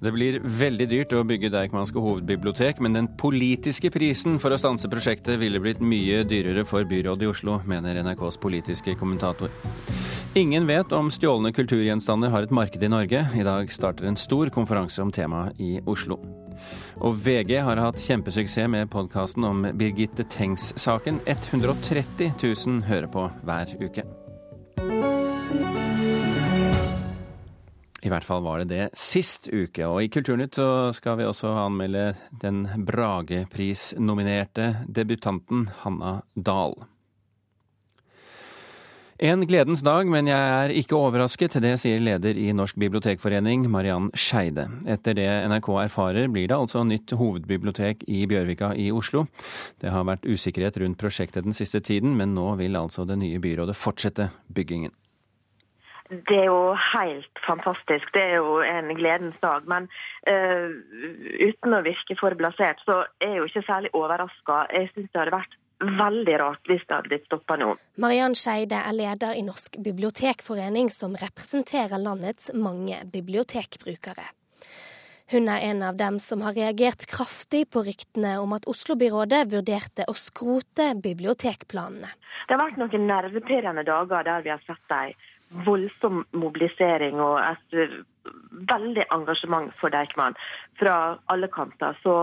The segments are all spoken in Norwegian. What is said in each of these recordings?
Det blir veldig dyrt å bygge Deichmanske hovedbibliotek, men den politiske prisen for å stanse prosjektet ville blitt mye dyrere for byrådet i Oslo, mener NRKs politiske kommentator. Ingen vet om stjålne kulturgjenstander har et marked i Norge. I dag starter en stor konferanse om temaet i Oslo. Og VG har hatt kjempesuksess med podkasten om Birgitte Tengs-saken. 130 000 hører på hver uke. I hvert fall var det det sist uke. Og i Kulturnytt så skal vi også anmelde den Bragepris-nominerte debutanten Hanna Dahl. En gledens dag, men jeg er ikke overrasket. Det sier leder i Norsk bibliotekforening, Mariann Skeide. Etter det NRK erfarer, blir det altså nytt hovedbibliotek i Bjørvika i Oslo. Det har vært usikkerhet rundt prosjektet den siste tiden, men nå vil altså det nye byrådet fortsette byggingen. Det er jo helt fantastisk. Det er jo en gledens dag. Men uh, uten å virke for blasert, så er jeg jo ikke særlig overraska. Jeg syns det hadde vært veldig rart hvis det hadde blitt stoppa nå. Mariann Skeide er leder i Norsk bibliotekforening, som representerer landets mange bibliotekbrukere. Hun er en av dem som har reagert kraftig på ryktene om at Oslo-byrådet vurderte å skrote bibliotekplanene. Det har vært noen nervepirrende dager der vi har sett dem voldsom mobilisering og et eh, veldig engasjement for Deichman fra alle kanter. Så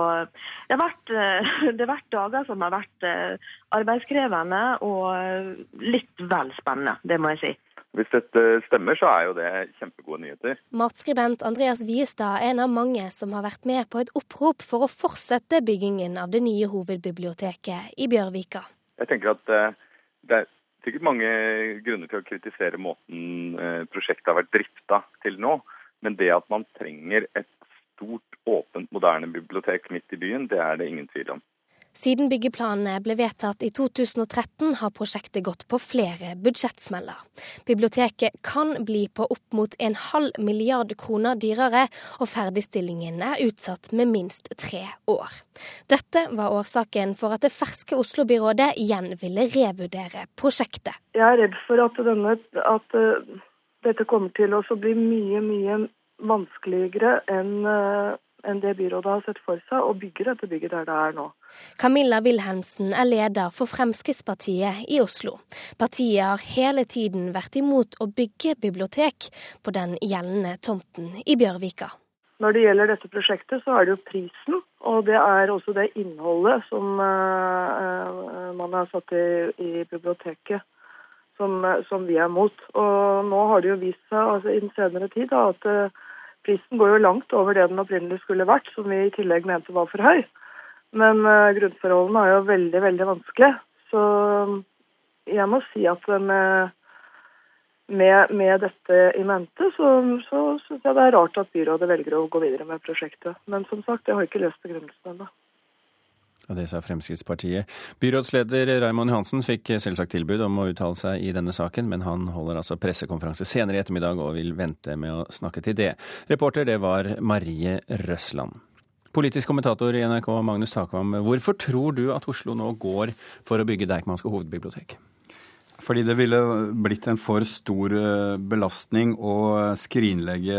det har, vært, eh, det har vært dager som har vært eh, arbeidskrevende og litt vel spennende, det må jeg si. Hvis dette stemmer, så er jo det kjempegode nyheter. Matskribent Andreas Viestad er en av mange som har vært med på et opprop for å fortsette byggingen av det nye hovedbiblioteket i Bjørvika. Jeg tenker at det er sikkert mange grunner til å kritisere måten eh, prosjektet har vært drifta til nå. Men det at man trenger et stort, åpent, moderne bibliotek midt i byen, det er det ingen tvil om. Siden byggeplanene ble vedtatt i 2013 har prosjektet gått på flere budsjettsmeller. Biblioteket kan bli på opp mot en halv milliard kroner dyrere, og ferdigstillingen er utsatt med minst tre år. Dette var årsaken for at det ferske Oslo-byrådet igjen ville revurdere prosjektet. Jeg er redd for at, denne, at uh, dette kommer til å bli mye, mye vanskeligere enn uh, enn det byrådet har sett for seg, og bygger dette bygget der det er nå. Camilla Wilhelmsen er leder for Fremskrittspartiet i Oslo. Partiet har hele tiden vært imot å bygge bibliotek på den gjeldende tomten i Bjørvika. Når det gjelder dette prosjektet, så er det jo prisen, og det er også det innholdet som uh, man har satt i, i biblioteket. Som, som, vi er mot. Og nå har det jo vist seg altså, i den senere tid da, at Prisen går jo langt over det den opprinnelig skulle vært, som vi i tillegg mente var for høy. Men uh, grunnforholdene er jo veldig, veldig vanskelige. Så jeg må si at med, med, med dette i mente, så, så syns jeg det er rart at byrådet velger å gå videre med prosjektet. Men som sagt, jeg har ikke løst begrunnelsen ennå. Det sa Fremskrittspartiet. Byrådsleder Raymond Johansen fikk selvsagt tilbud om å uttale seg i denne saken, men han holder altså pressekonferanse senere i ettermiddag og vil vente med å snakke til det. Reporter det var Marie Røsland. Politisk kommentator i NRK Magnus Takvam, hvorfor tror du at Oslo nå går for å bygge Deichmanske hovedbibliotek? Fordi det ville blitt en for stor eh, belastning å skrinlegge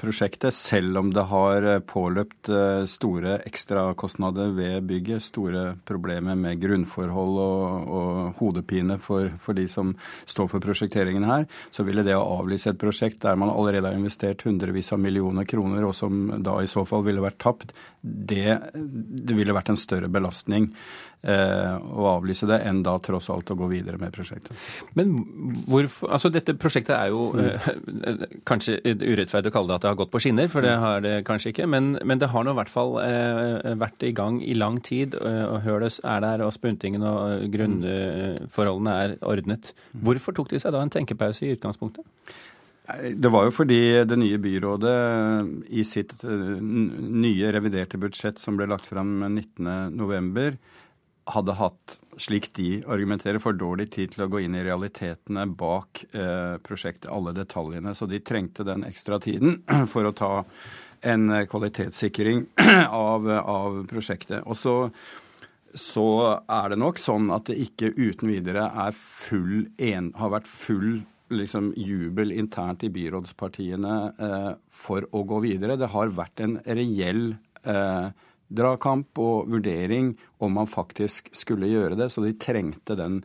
prosjektet, selv om det har påløpt eh, store ekstrakostnader ved bygget. Store problemer med grunnforhold og, og hodepine for, for, de som står for prosjekteringen her. Så ville det å avlyse et prosjekt der man allerede har investert hundrevis av millioner kroner, og som da i så fall ville vært tapt, det, det ville vært en større belastning eh, å avlyse det, enn da tross alt å gå videre med prosjektet. Men hvorfor Altså dette prosjektet er jo mm. eh, kanskje urettferdig å kalle det at det har gått på skinner, for det mm. har det kanskje ikke. Men, men det har nå i hvert fall eh, vært i gang i lang tid, eh, og Høles er der, og spuntingen og grunnforholdene er ordnet. Mm. Hvorfor tok de seg da en tenkepause i utgangspunktet? Det var jo fordi det nye byrådet i sitt eh, nye reviderte budsjett som ble lagt fram 19.11, hadde hatt, slik de argumenterer, for dårlig tid til å gå inn i realitetene bak eh, prosjektet, alle detaljene. Så de trengte den ekstra tiden for å ta en kvalitetssikring av, av prosjektet. Og så, så, er det nok sånn at det ikke uten videre full en, har vært full liksom jubel internt i byrådspartiene eh, for å gå videre. Det har vært en reell eh, dragkamp og vurdering om man faktisk skulle gjøre det, så de trengte den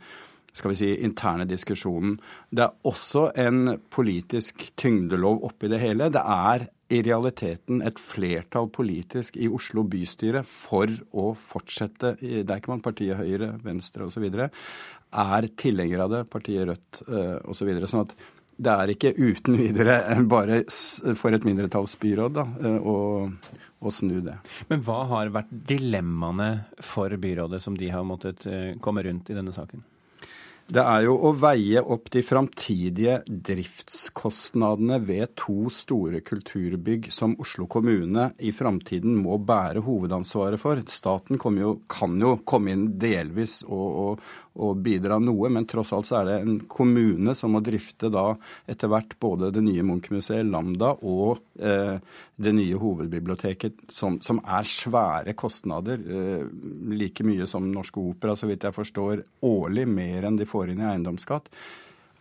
skal vi si, interne diskusjonen. Det er også en politisk tyngdelov oppi det hele. Det er i realiteten et flertall politisk i Oslo bystyre for å fortsette Det er ikke man partiet Høyre, Venstre osv. er tilhengere av det, partiet Rødt uh, osv. Så videre, sånn at det er ikke uten videre bare for et mindretallsbyråd da, eh, å, å, snu det. Men hva har vært dilemmaene for byrådet som de har måttet eh, komme rundt i denne saken? Det er jo å veie opp de framtidige driftskostnadene ved to store kulturbygg som Oslo kommune i framtiden må bære hovedansvaret for. Staten jo, kan jo komme inn delvis og, og, å bidra noe, men tross alt så er det en kommune som må drifte da etter hvert både det nye Munch-museet, Lambda, og eh, det nye hovedbiblioteket, som, som er svære kostnader. Eh, like mye som Norske Opera, så vidt jeg forstår, årlig, mer enn de får inn i eiendomsskatt.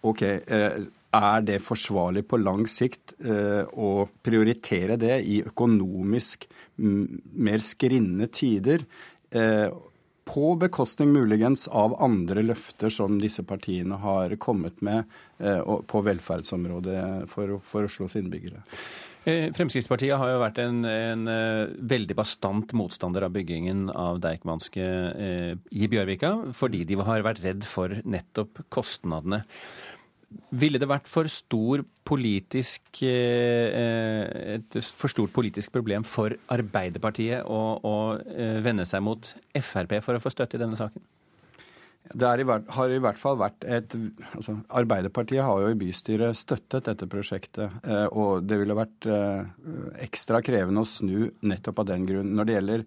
Ok, eh, Er det forsvarlig på lang sikt eh, å prioritere det i økonomisk mer skrinne tider? Eh, på bekostning muligens av andre løfter som disse partiene har kommet med eh, på velferdsområdet for, for Oslos innbyggere. Eh, Fremskrittspartiet har jo vært en, en, eh, veldig bastant motstander av byggingen av Deichmanske i Bjørvika, fordi de har vært redd for nettopp kostnadene. Ville det vært for, stor politisk, eh, et for stort politisk problem for Arbeiderpartiet å, å eh, vende seg mot Frp for å få støtte i denne saken? Det i, har i hvert fall vært et altså Arbeiderpartiet har jo i bystyret støttet dette prosjektet. Eh, og det ville vært ekstra krevende å snu nettopp av den grunn. Når det gjelder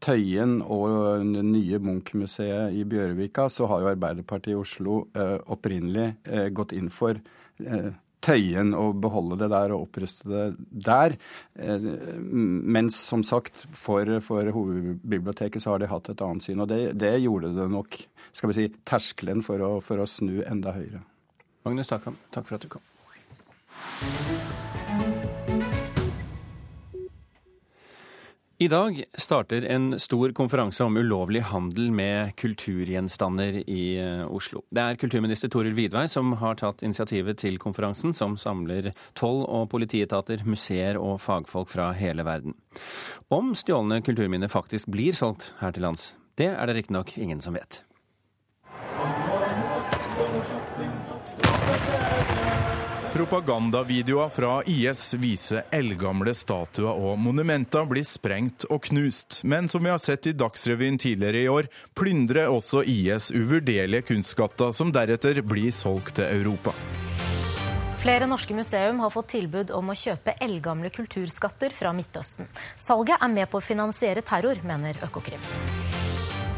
Tøyen og det nye Munch-museet i Bjørvika, så har jo Arbeiderpartiet i Oslo eh, opprinnelig eh, gått inn for eh, Tøyen og beholde det der og oppruste det der. Eh, mens som sagt, for, for, hovedbiblioteket så har de hatt et annet syn. Og det, det gjorde det nok, skal vi si, terskelen for å, for å snu enda høyere. Magnus Takam, takk for at du kom. I dag starter en stor konferanse om ulovlig handel med kulturgjenstander i eh, Oslo. Det er kulturminister Toril Vidvei som har tatt initiativet til konferansen, som samler toll- og politietater, museer og fagfolk fra hele verden. Om stjålne kulturminner faktisk blir solgt her til lands, det er det riktignok ingen som vet. Propagandavideoer fra IS viser eldgamle statuer og monumenter blir sprengt og knust. Men som vi har sett i Dagsrevyen tidligere i år, plyndrer også IS uvurderlige kunstskatter som deretter blir solgt til Europa. Flere norske museum har fått tilbud om å kjøpe eldgamle kulturskatter fra Midtøsten. Salget er med på å finansiere terror, mener Økokrim.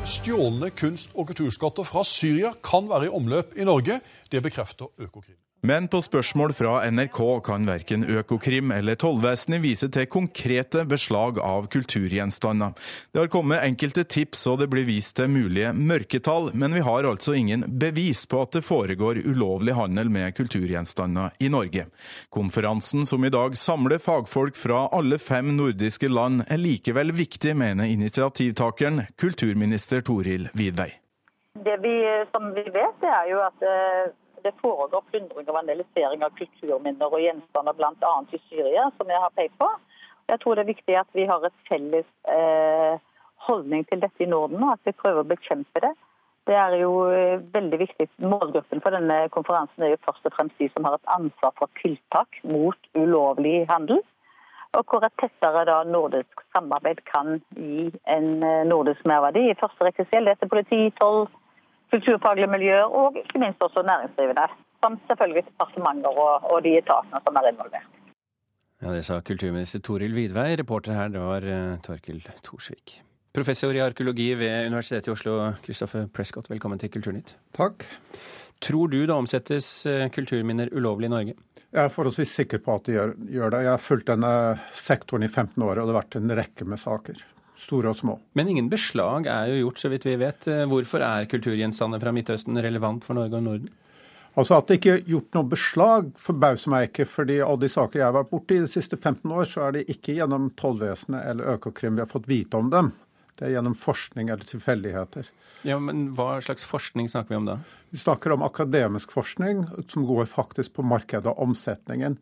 Stjålne kunst- og kulturskatter fra Syria kan være i omløp i Norge. Det bekrefter Økokrim. Men på spørsmål fra NRK kan verken Økokrim eller tollvesenet vise til konkrete beslag av kulturgjenstander. Det har kommet enkelte tips og det blir vist til mulige mørketall, men vi har altså ingen bevis på at det foregår ulovlig handel med kulturgjenstander i Norge. Konferansen som i dag samler fagfolk fra alle fem nordiske land, er likevel viktig, mener initiativtakeren, kulturminister Toril Vidvei. Det vi, som vi vet, er jo at eh, det foregår plyndring og vandalisering av kulturminner og gjenstander bl.a. i Syria, som jeg har pekt på. Jeg tror det er viktig at vi har et felles eh, holdning til dette i Norden, og at vi prøver å bekjempe det. Det er jo eh, veldig viktig. Målgruppen for denne konferansen er jo først og fremst de som har et ansvar for tiltak mot ulovlig handel. Og hvor et tettere da, nordisk samarbeid kan gi en eh, nordisk merverdi. I første rekke gjelder dette politi, toll, kulturfaglige miljøer og ikke minst også næringsdrivende. Samt selvfølgelig departementer og, og de etatene som er involvert. Ja, Det sa kulturminister Toril Vidvei. Reporter her det var uh, Torkil Thorsvik. Professor i arkeologi ved Universitetet i Oslo, Christopher Prescott, velkommen til Kulturnytt. Takk. Tror du det omsettes eh, kulturminner ulovlig i Norge? Jeg er forholdsvis sikker på at de gjør, gjør det. Jeg har fulgt denne sektoren i 15 år, og det har vært en rekke med saker store og små. Men ingen beslag er jo gjort, så vidt vi vet. Hvorfor er kulturgjenstander fra Midtøsten relevant for Norge og Norden? Altså At det ikke er gjort noe beslag, forbauser meg ikke. fordi alle de saker jeg har vært borti de siste 15 år, så er det ikke gjennom tollvesenet eller Økokrim vi har fått vite om dem. Det er gjennom forskning eller tilfeldigheter. Ja, men Hva slags forskning snakker vi om da? Vi snakker om akademisk forskning som går faktisk på markedet og omsetningen.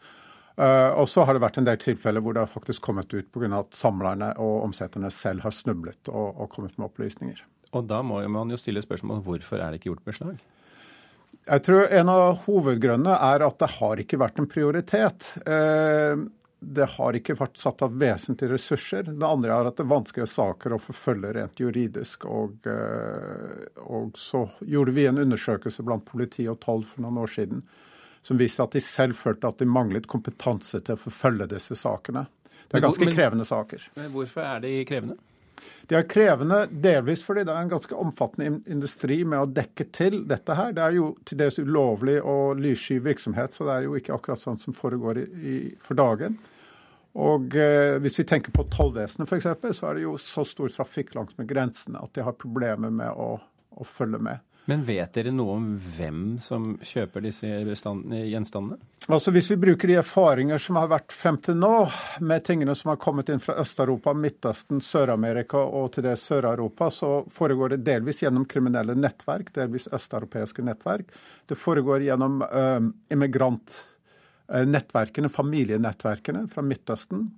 Uh, og så har det vært en del tilfeller hvor det har faktisk kommet ut pga. at samlerne og omsetterne selv har snublet og, og kommet med opplysninger. Og da må man jo stille spørsmål hvorfor er det ikke gjort beslag? Jeg tror en av hovedgrunnene er at det har ikke vært en prioritet. Eh, det har ikke vært satt av vesentlige ressurser. Det andre er at det er vanskelige saker å forfølge rent juridisk. Og, eh, og så gjorde vi en undersøkelse blant politi og toll for noen år siden som viste at de selv følte at de manglet kompetanse til å forfølge disse sakene. Det er ganske krevende saker. Men hvorfor er de krevende? De er krevende delvis fordi det er en ganske omfattende industri med å dekke til dette her. Det er jo til dels ulovlig og lyssky virksomhet, så det er jo ikke akkurat sånn som foregår i, i, for dagen. Og eh, Hvis vi tenker på tollvesenet f.eks., så er det jo så stor trafikk langs med grensene at de har problemer med å, å følge med. Men vet dere noe om hvem som kjøper disse gjenstandene? Altså Hvis vi bruker de erfaringer som har vært frem til nå, med tingene som har kommet inn fra Øst-Europa, Midtøsten, Sør-Amerika og til det Sør-Europa, så foregår det delvis gjennom kriminelle nettverk, delvis østeuropeiske nettverk. Det foregår gjennom uh, immigrantnettverkene, familienettverkene fra Midtøsten.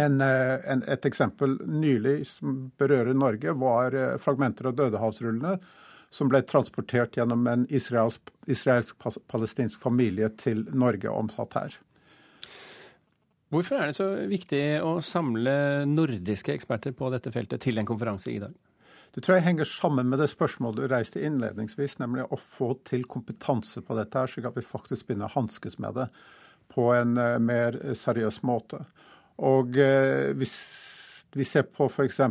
En, en, et eksempel nylig som berører Norge, var fragmenter av Dødehavsrullene som ble transportert gjennom en israelsk-palestinsk familie til Norge og omsatt her. Hvorfor er det så viktig å samle nordiske eksperter på dette feltet til en konferanse i dag? Det tror jeg henger sammen med det spørsmålet du reiste innledningsvis, nemlig å få til kompetanse på dette, her, slik at vi faktisk begynner å hanskes med det på en uh, mer seriøs måte. Og uh, hvis vi ser på f.eks.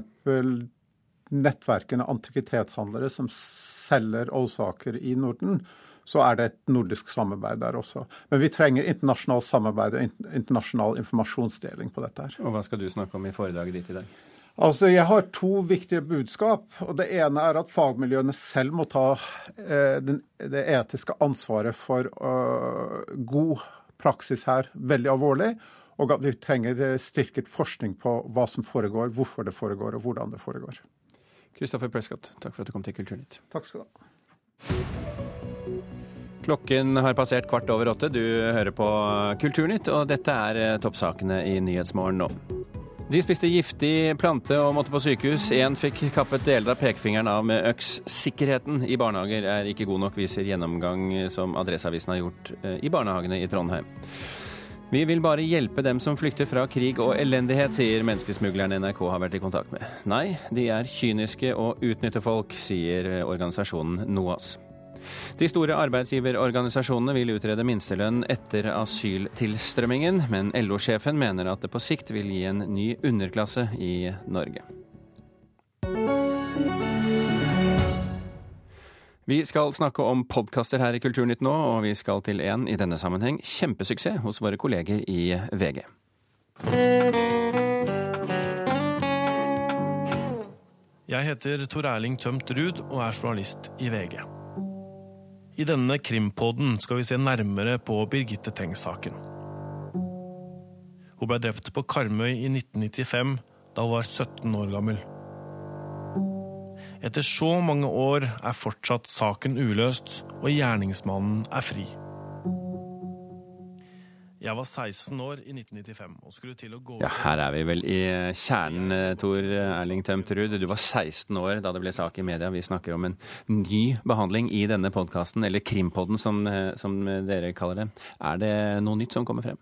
nettverkene antikvitetshandlere som selger oldsaker i Norden, så er det et nordisk samarbeid der også. Men vi trenger internasjonalt samarbeid og internasjonal informasjonsdeling på dette. her. Og Hva skal du snakke om i foredraget ditt i dag? Altså, Jeg har to viktige budskap. og Det ene er at fagmiljøene selv må ta eh, den, det etiske ansvaret for uh, god praksis her veldig alvorlig. Og at vi trenger eh, styrket forskning på hva som foregår, hvorfor det foregår og hvordan det foregår. Kristoffer Prescott, takk for at du kom til Kulturnytt. Takk skal du ha. Klokken har passert kvart over åtte. Du hører på Kulturnytt, og dette er eh, toppsakene i Nyhetsmorgen nå. De spiste giftig plante og måtte på sykehus. Én fikk kappet deler av pekefingeren av med øks. Sikkerheten i barnehager er ikke god nok, viser gjennomgang som Adresseavisen har gjort eh, i barnehagene i Trondheim. Vi vil bare hjelpe dem som flykter fra krig og elendighet, sier menneskesmuglerne NRK har vært i kontakt med. Nei, de er kyniske og utnytter folk, sier organisasjonen NOAS. De store arbeidsgiverorganisasjonene vil utrede minstelønn etter asyltilstrømmingen, men LO-sjefen mener at det på sikt vil gi en ny underklasse i Norge. Vi skal snakke om podkaster her i Kulturnytt nå, og vi skal til en i denne sammenheng kjempesuksess hos våre kolleger i VG. Jeg heter Tor Erling Tømt Ruud og er journalist i VG. I denne krimpodden skal vi se nærmere på Birgitte Tengs-saken. Hun ble drept på Karmøy i 1995, da hun var 17 år gammel. Etter så mange år er fortsatt saken uløst, og gjerningsmannen er fri. Jeg var 16 år i 1995 og skulle til å gå Ja, her er vi vel i kjernen, Tor Erling Tømtrud. Du var 16 år da det ble sak i media. Vi snakker om en ny behandling i denne podkasten, eller Krimpodden som, som dere kaller det. Er det noe nytt som kommer frem?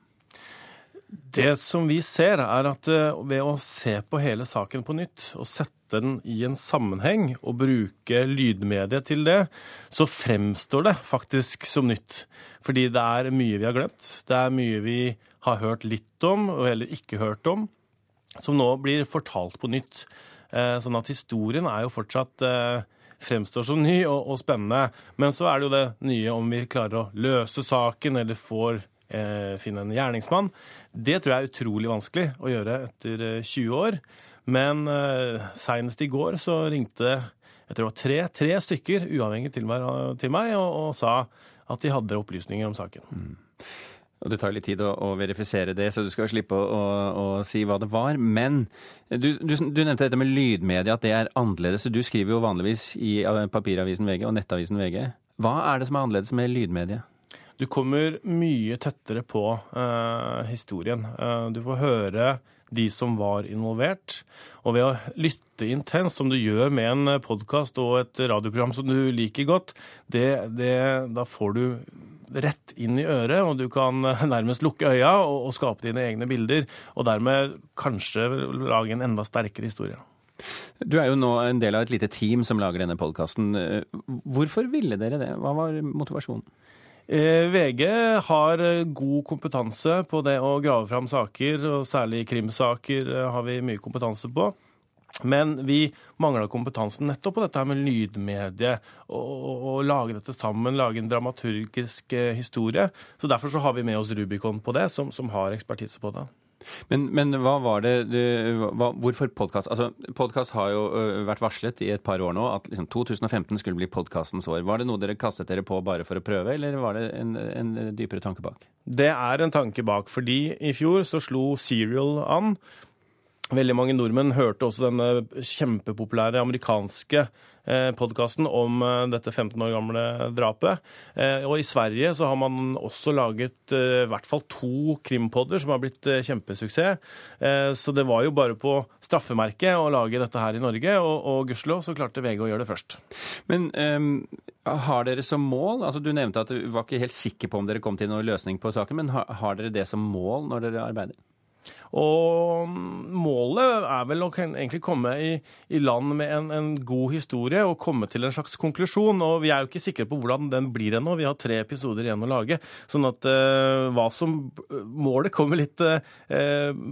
Det som vi ser, er at eh, ved å se på hele saken på nytt og sette den i en sammenheng og bruke lydmediet til det, så fremstår det faktisk som nytt. Fordi det er mye vi har glemt. Det er mye vi har hørt litt om, og heller ikke hørt om, som nå blir fortalt på nytt. Eh, sånn at historien er jo fortsatt eh, fremstår som ny og, og spennende. Men så er det jo det nye om vi klarer å løse saken eller får finne en gjerningsmann. Det tror jeg er utrolig vanskelig å gjøre etter 20 eh, år. Men eh, seinest i går så ringte jeg tror det var tre, tre stykker uavhengig til meg, til meg og, og, sa at de hadde opplysninger om saken. Mm. Og Det tar litt tid å, å, verifisere det, så du skal slippe å, å, å si hva det var. Men du, du, du, nevnte dette med lydmedia, at det er annerledes. Du skriver jo vanligvis i papiravisen VG og nettavisen VG. Hva er det som er annerledes med lydmedia? Du kommer mye tettere på eh, historien. Eh, du får høre de som var involvert. Og ved å lytte intenst, som du gjør med en podkast og et radioprogram som du liker godt, det, det, da får du rett inn i øret, og du kan nærmest lukke øya og, og skape dine egne bilder. Og dermed kanskje lage en enda sterkere historie. Du er jo nå en del av et lite team som lager denne podkasten. Hvorfor ville dere det? Hva var motivasjonen? Eh, VG har god kompetanse på det å grave fram saker, og særlig krimsaker eh, har vi mye kompetanse på. Men vi mangla kompetansen nettopp på dette med lydmedie, og, lage dette sammen, lage en dramaturgisk eh, historie. Så Derfor så har vi med oss Rubicon på det, som, som har ekspertise på det. Men, men, hva var det du, hva, Hvorfor podkast? Altså, podkast har jo vært varslet i et par år nå at liksom, 2015 skulle bli podkastens år. Var det noe dere kastet dere på bare for å prøve, eller var det en, en dypere tanke bak? Det er en tanke bak, fordi i fjor så slo Serial an. Veldig mange nordmenn hørte også denne kjempepopulære amerikanske eh, podkasten om eh, dette 15 år gamle drapet. Eh, og i Sverige så har man også laget i hvert fall to krimpodder som har blitt kjempesuksess. Så det var jo bare på straffemerket å lage dette her i Norge, og, og gudskjelov så klarte VG å gjøre det først. Men um, har dere som mål altså Du nevnte at du var ikke helt sikker på om dere kom til noen løsning på saken, men har, har dere det som mål når dere arbeider? Og målet er vel å egentlig komme i, i land med en, en, god historie og komme til en slags konklusjon. Og vi er jo ikke sikre på hvordan den blir ennå. Vi har tre episoder igjen å lage. Sånn at uh, hva som Målet kommer litt uh,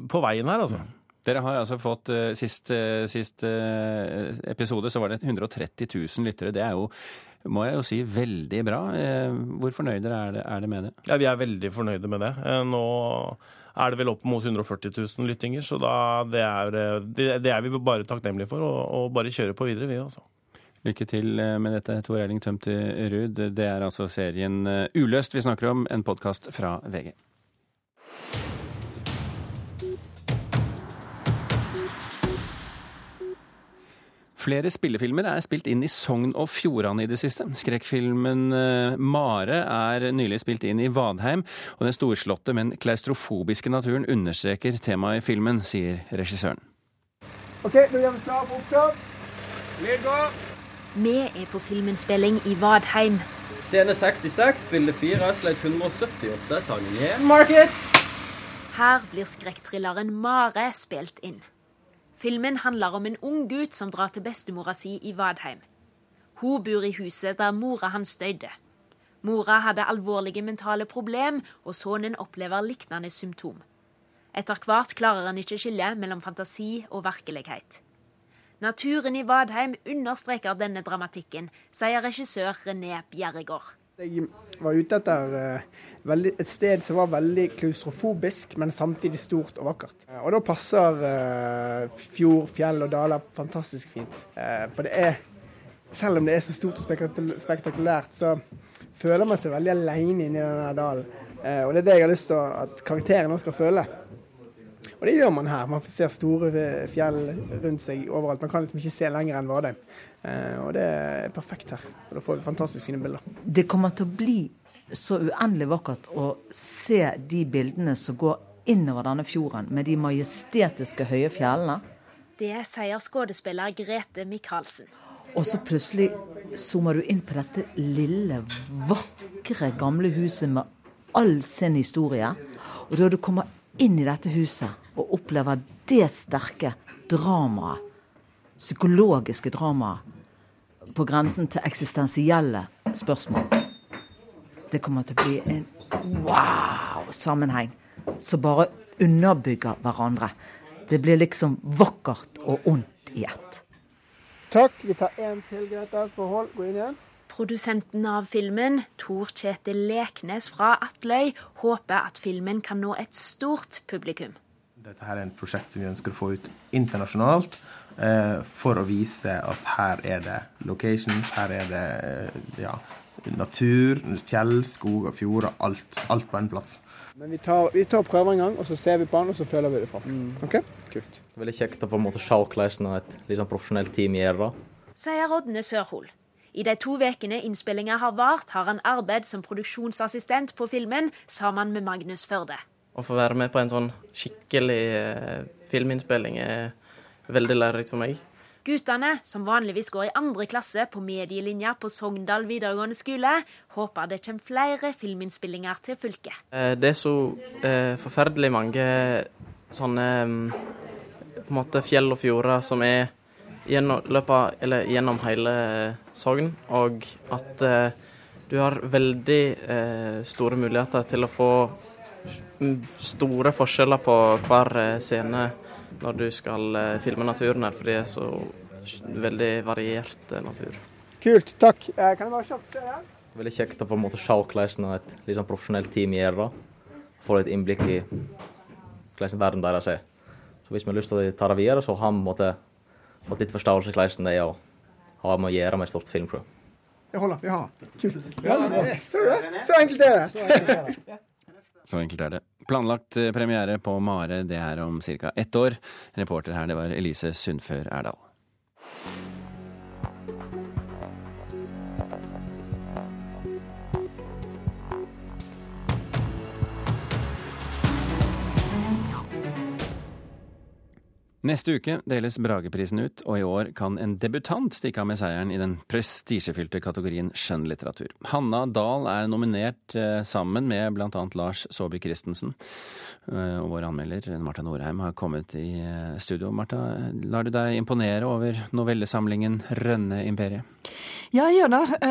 på veien her, altså. Dere har altså fått sist, sist episode så var det 130 000 lyttere. Det er jo må jeg jo si veldig bra. Hvor fornøyde er, er det med det? Ja, Vi er veldig fornøyde med det. Nå er det vel opp mot 140 000 lyttinger. Så da, det, er, det, er, vi bare takknemlige for, og, og bare kjøre på videre, vi altså. Lykke til eh, med dette, Tor Erling Tømte Ruud. Det er altså serien eh, Uløst vi snakker om, en podkast fra VG. Flere spillefilmer er spilt inn i Sogn og Fjordane i det siste. Skrekkfilmen eh, Mare er nylig spilt inn i Vadheim, og den storslåtte, men klaustrofobiske naturen understreker temaet i filmen, sier regissøren. Ok, nå gjør vi for opptak. Vi er på filminnspilling i Vadheim. Scene 66, bilde 4, sleit 178, Tangen 1, market! Her blir skrekkthrilleren Mare spilt inn. Filmen handler om en ung gutt som drar til bestemora si i Vadheim. Hun bor i huset der mora hans døde. Mora hadde alvorlige mentale problem, og sønnen opplever lignende symptom. Etter hvert klarer han ikke skille mellom fantasi og virkelighet. Naturen i Vadheim understreker denne dramatikken, sier regissør René Bjerregård. Jeg var ute etter uh, et sted som var veldig klaustrofobisk, men samtidig stort og vakkert. Og da passer uh, fjord, fjell og daler fantastisk fint. For det er, selv om det er så stort og spektakulært, så føler man seg veldig alene inni denne dalen. og det er det jeg har lyst til at karakteren nå skal føle. Og det gjør man her. Man ser store fjell rundt seg overalt. Man kan liksom ikke se lenger enn Vadheim. Eh, og det er perfekt her. Og da får vi fantastisk fine bilder. Det kommer til å bli så uendelig vakkert å se de bildene som går innover denne fjorden, med de majestetiske høye fjellene. Det sier skuespiller Grete Michaelsen. Og så plutselig zoomer du inn på dette lille, vakre, gamle huset med all sin historie. Og da du kommer inn i dette huset og opplever det sterke dramaet, psykologiske dramaet, på grensen til eksistensielle spørsmål. Det kommer til å bli en wow-sammenheng som bare underbygger hverandre. Det blir liksom vakkert og ondt i ett. Takk. Vi tar én til, Grete. Forhold. Gå inn igjen. Produsenten av filmen, Tor Kjetil Leknes fra Atløy, håper at filmen kan nå et stort publikum. Dette her er et prosjekt som vi ønsker å få ut internasjonalt. eh, for å vise at her er det locations, her er det eh, ja, natur, fjell, skog og fjorder. Alt, alt på en plass. Men vi tar, vi tar prøver en gang, og så ser vi på den, og så følger vi det fram. Ok? Kult. Veldig kjekt å på en måte se hvordan et sånn profesjonelt team gjør det. Sier Rodne Sørhol. I de to ukene innspillinga har vart, har han arbeid som produksjonsassistent på filmen sammen med Magnus Førde. Å få være med på en sånn skikkelig eh, filminnspilling er veldig lærerikt for meg. Guttene, som vanligvis går i andre klasse på medielinja på Sogndal videregående skole, håper det kommer flere filminnspillinger til fylket. Eh, Det er så eh, forferdelig mange sånne mm, på en måte fjell og fjorder som er gjennom, løpet, eller gjennom hele Sogn, og at eh, du har veldig eh, store muligheter til å få store forskjeller på hver eh, scene når du skal eh, filme naturen her, for det er så veldig variert eh, natur. Kult. Takk. Eh, kan jeg bare kjapt se her? Veldig kjekt å på en måte se hvordan et sånn profesjonelt team gjør det. Få litt innblikk i hvordan verden deres er. Så hvis vi har lyst til å ta det videre, så har vi måte fått litt forståelse av hvordan det er å ha med å gjøre med et stort filmcrew. Jeg holder. Vi har. Kult. Ja, det- Ser du det? Så enkelt er det. Så enkelt er det. Planlagt eh, premiere på Mare, det er om ca. ett år. Reporter her, det var Elise Sundfør Erdal. Neste uke deles Brageprisen ut, og i år kan en debutant stikke av med seieren i den prestisjefylte kategorien skjønnlitteratur. Hanna Dahl er nominert eh, sammen med bl.a. Lars Saabye Christensen. Eh, og vår anmelder Marta Norheim har kommet i eh, studio. Marta, lar du deg imponere over novellesamlingen Rønne-imperiet? Ja, jeg gjør det.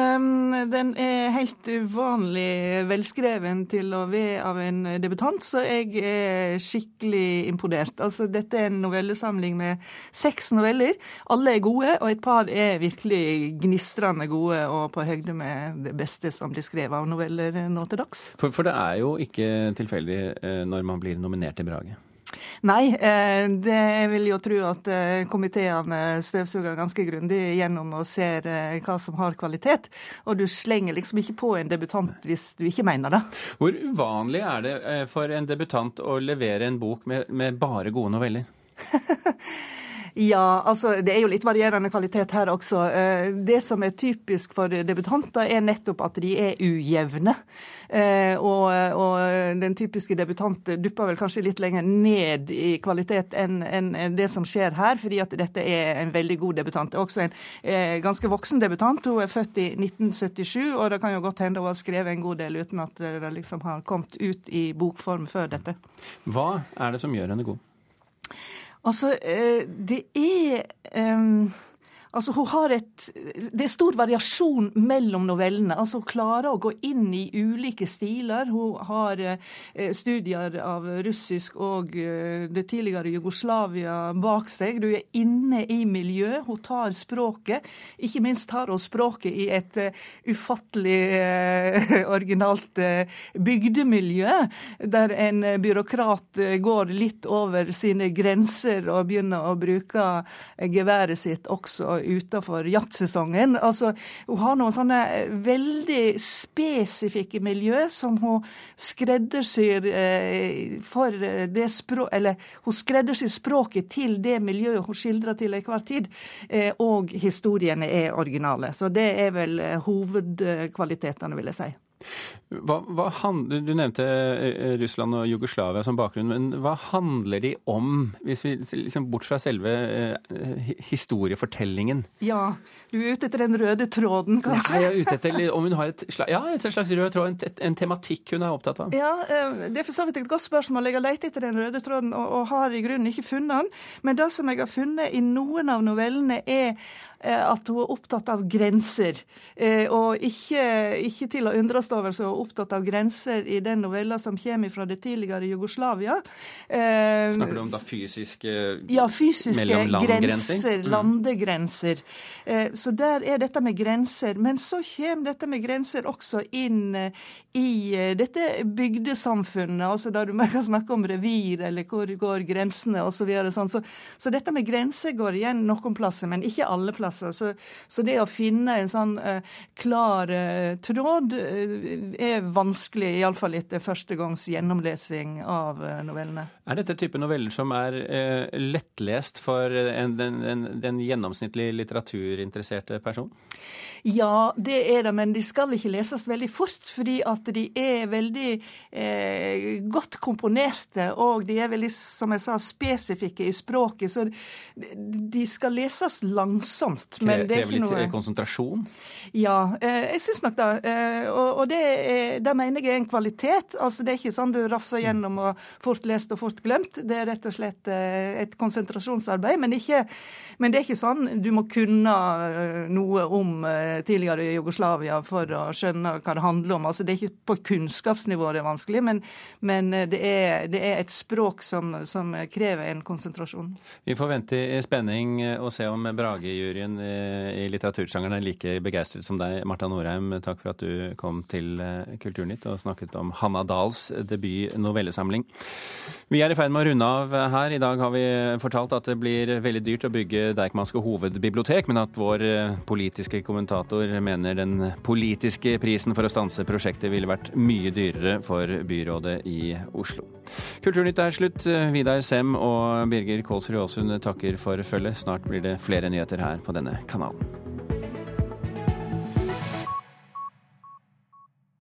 Den er helt uvanlig velskreven til å være av en debutant, så jeg er skikkelig imponert. Altså, dette er en novellesamling med seks noveller. Alle er gode, og et par er virkelig gnistrende gode og på høyde med det beste som blir skrevet av noveller nå til dags. For, for det er jo ikke tilfeldig eh, når man blir nominert til Brage. Nei, eh, det jeg vil jo tro at eh, komiteene støvsuger ganske grundig gjennom og ser hva som har kvalitet. Og du slenger liksom ikke på en debutant hvis du ikke mener det. Hvor uvanlig er det for en debutant å levere en bok med, med bare gode noveller? Ja, altså det er jo litt varierende kvalitet her også. Eh, Det som er typisk for debutanter, er nettopp at de er ujevne. Eh, Og, og den typiske debutant dupper vel kanskje litt lenger ned i kvalitet enn enn det som skjer her, fordi at dette er en veldig god debutant. Det er også en eh, ganske voksen debutant. Hun er født i 1977, og det kan jo godt hende hun har skrevet en god del uten at det liksom har kommet ut i bokform før dette. Hva er det som gjør henne god? Altså, det er em, Altså, hun har et Det er stor variasjon mellom novellene. Altså, Hun klarer å gå inn i ulike stiler. Hun har eh, studier av russisk og eh, det tidligere Jugoslavia bak seg. Du er inne i miljøet. Hun tar språket. Ikke minst tar hun språket i et eh, ufattelig originalt bygdemiljø, der en byråkrat går litt over sine grenser og begynner å bruke geværet sitt også utenfor jaktsesongen. Altså, hun har noen sånne veldig spesifikke miljø som hun skreddersyr eh, for eh, det språk... Eller hun skreddersyr språket til det miljøet hun skildrer til enhver tid. Eh, og historiene er originale. Så det er vel hovedkvalitetene, vil jeg si. Hva, hva hand, du nevnte eh, Russland og Jugoslavia som bakgrunn, men hva handler de om, hvis vi liksom bort fra selve eh, historiefortellingen? Ja, du er ute etter den røde tråden, kanskje? Nei, jeg er ute etter om hun har et slags, ja, et slags rød tråd, en, en tematikk hun er opptatt av. Ja, eh, Det er for så vidt et godt spørsmål. Jeg har lett etter den røde tråden og, og har i grunnen ikke funnet den. Men det som jeg har funnet i noen av novellene, er at hun er opptatt av grenser. Og ikke, ikke til å undres over så er opptatt av grenser i den novella som kommer fra det tidligere Jugoslavia. Snakker du om da fysiske, ja, fysiske grenser, mm. landegrenser. Så der er dette med grenser. Men så kommer dette med grenser også inn i dette bygdesamfunnet, altså der du kan snakke om revir, eller hvor går grensene osv. Så, sånn. så, så dette med grenser går igjen noen plasser, men ikke alle plasser. Så, så det å finne en sånn uh, klar uh, tråd uh, er vanskelig, iallfall etter første gangs gjennomlesing av novellene. Er dette type noveller som er lettlest for en, den, den, den gjennomsnittlig litteraturinteresserte person? Ja, det er det, men de skal ikke leses veldig fort, fordi at de er veldig eh, godt komponerte, og de er veldig, som jeg sa, spesifikke i språket. Så de skal leses langsomt. Men det er ikke noe Krever litt konsentrasjon? Ja, eh, jeg syns nok det. Eh, og, det, det, mener jeg er en kvalitet. Altså, det er ikke sånn du rafser gjennom og fort lest og fort glemt. Det er rett og slett eh, et konsentrasjonsarbeid. Men, ikke, men, det er ikke sånn du må kunne eh, noe om eh, tidligere Jugoslavia for å skjønne hva det handler om. Altså, det er ikke på kunnskapsnivå det er vanskelig, men, men det, er, det, er, et språk som, som, krever en konsentrasjon. Vi får vente i spenning og se om Brage-juryen i litteratursjangeren er like begeistret som deg, Marta Norheim. Takk for at du kom til Kulturnytt og snakket om Hanna Dahls debut novellesamling. Vi er i ferd med å runde av her. I dag har vi fortalt at det blir veldig dyrt å bygge Deichmanske hovedbibliotek, men at vår politiske kommentator kommentator mener den politiske prisen for å stanse prosjektet ville vært mye dyrere for byrådet i Oslo. Kulturnytt er slutt. Vidar Sem og Birger Kålsrud Aasund takker for følget. Snart blir det flere nyheter her på denne kanalen.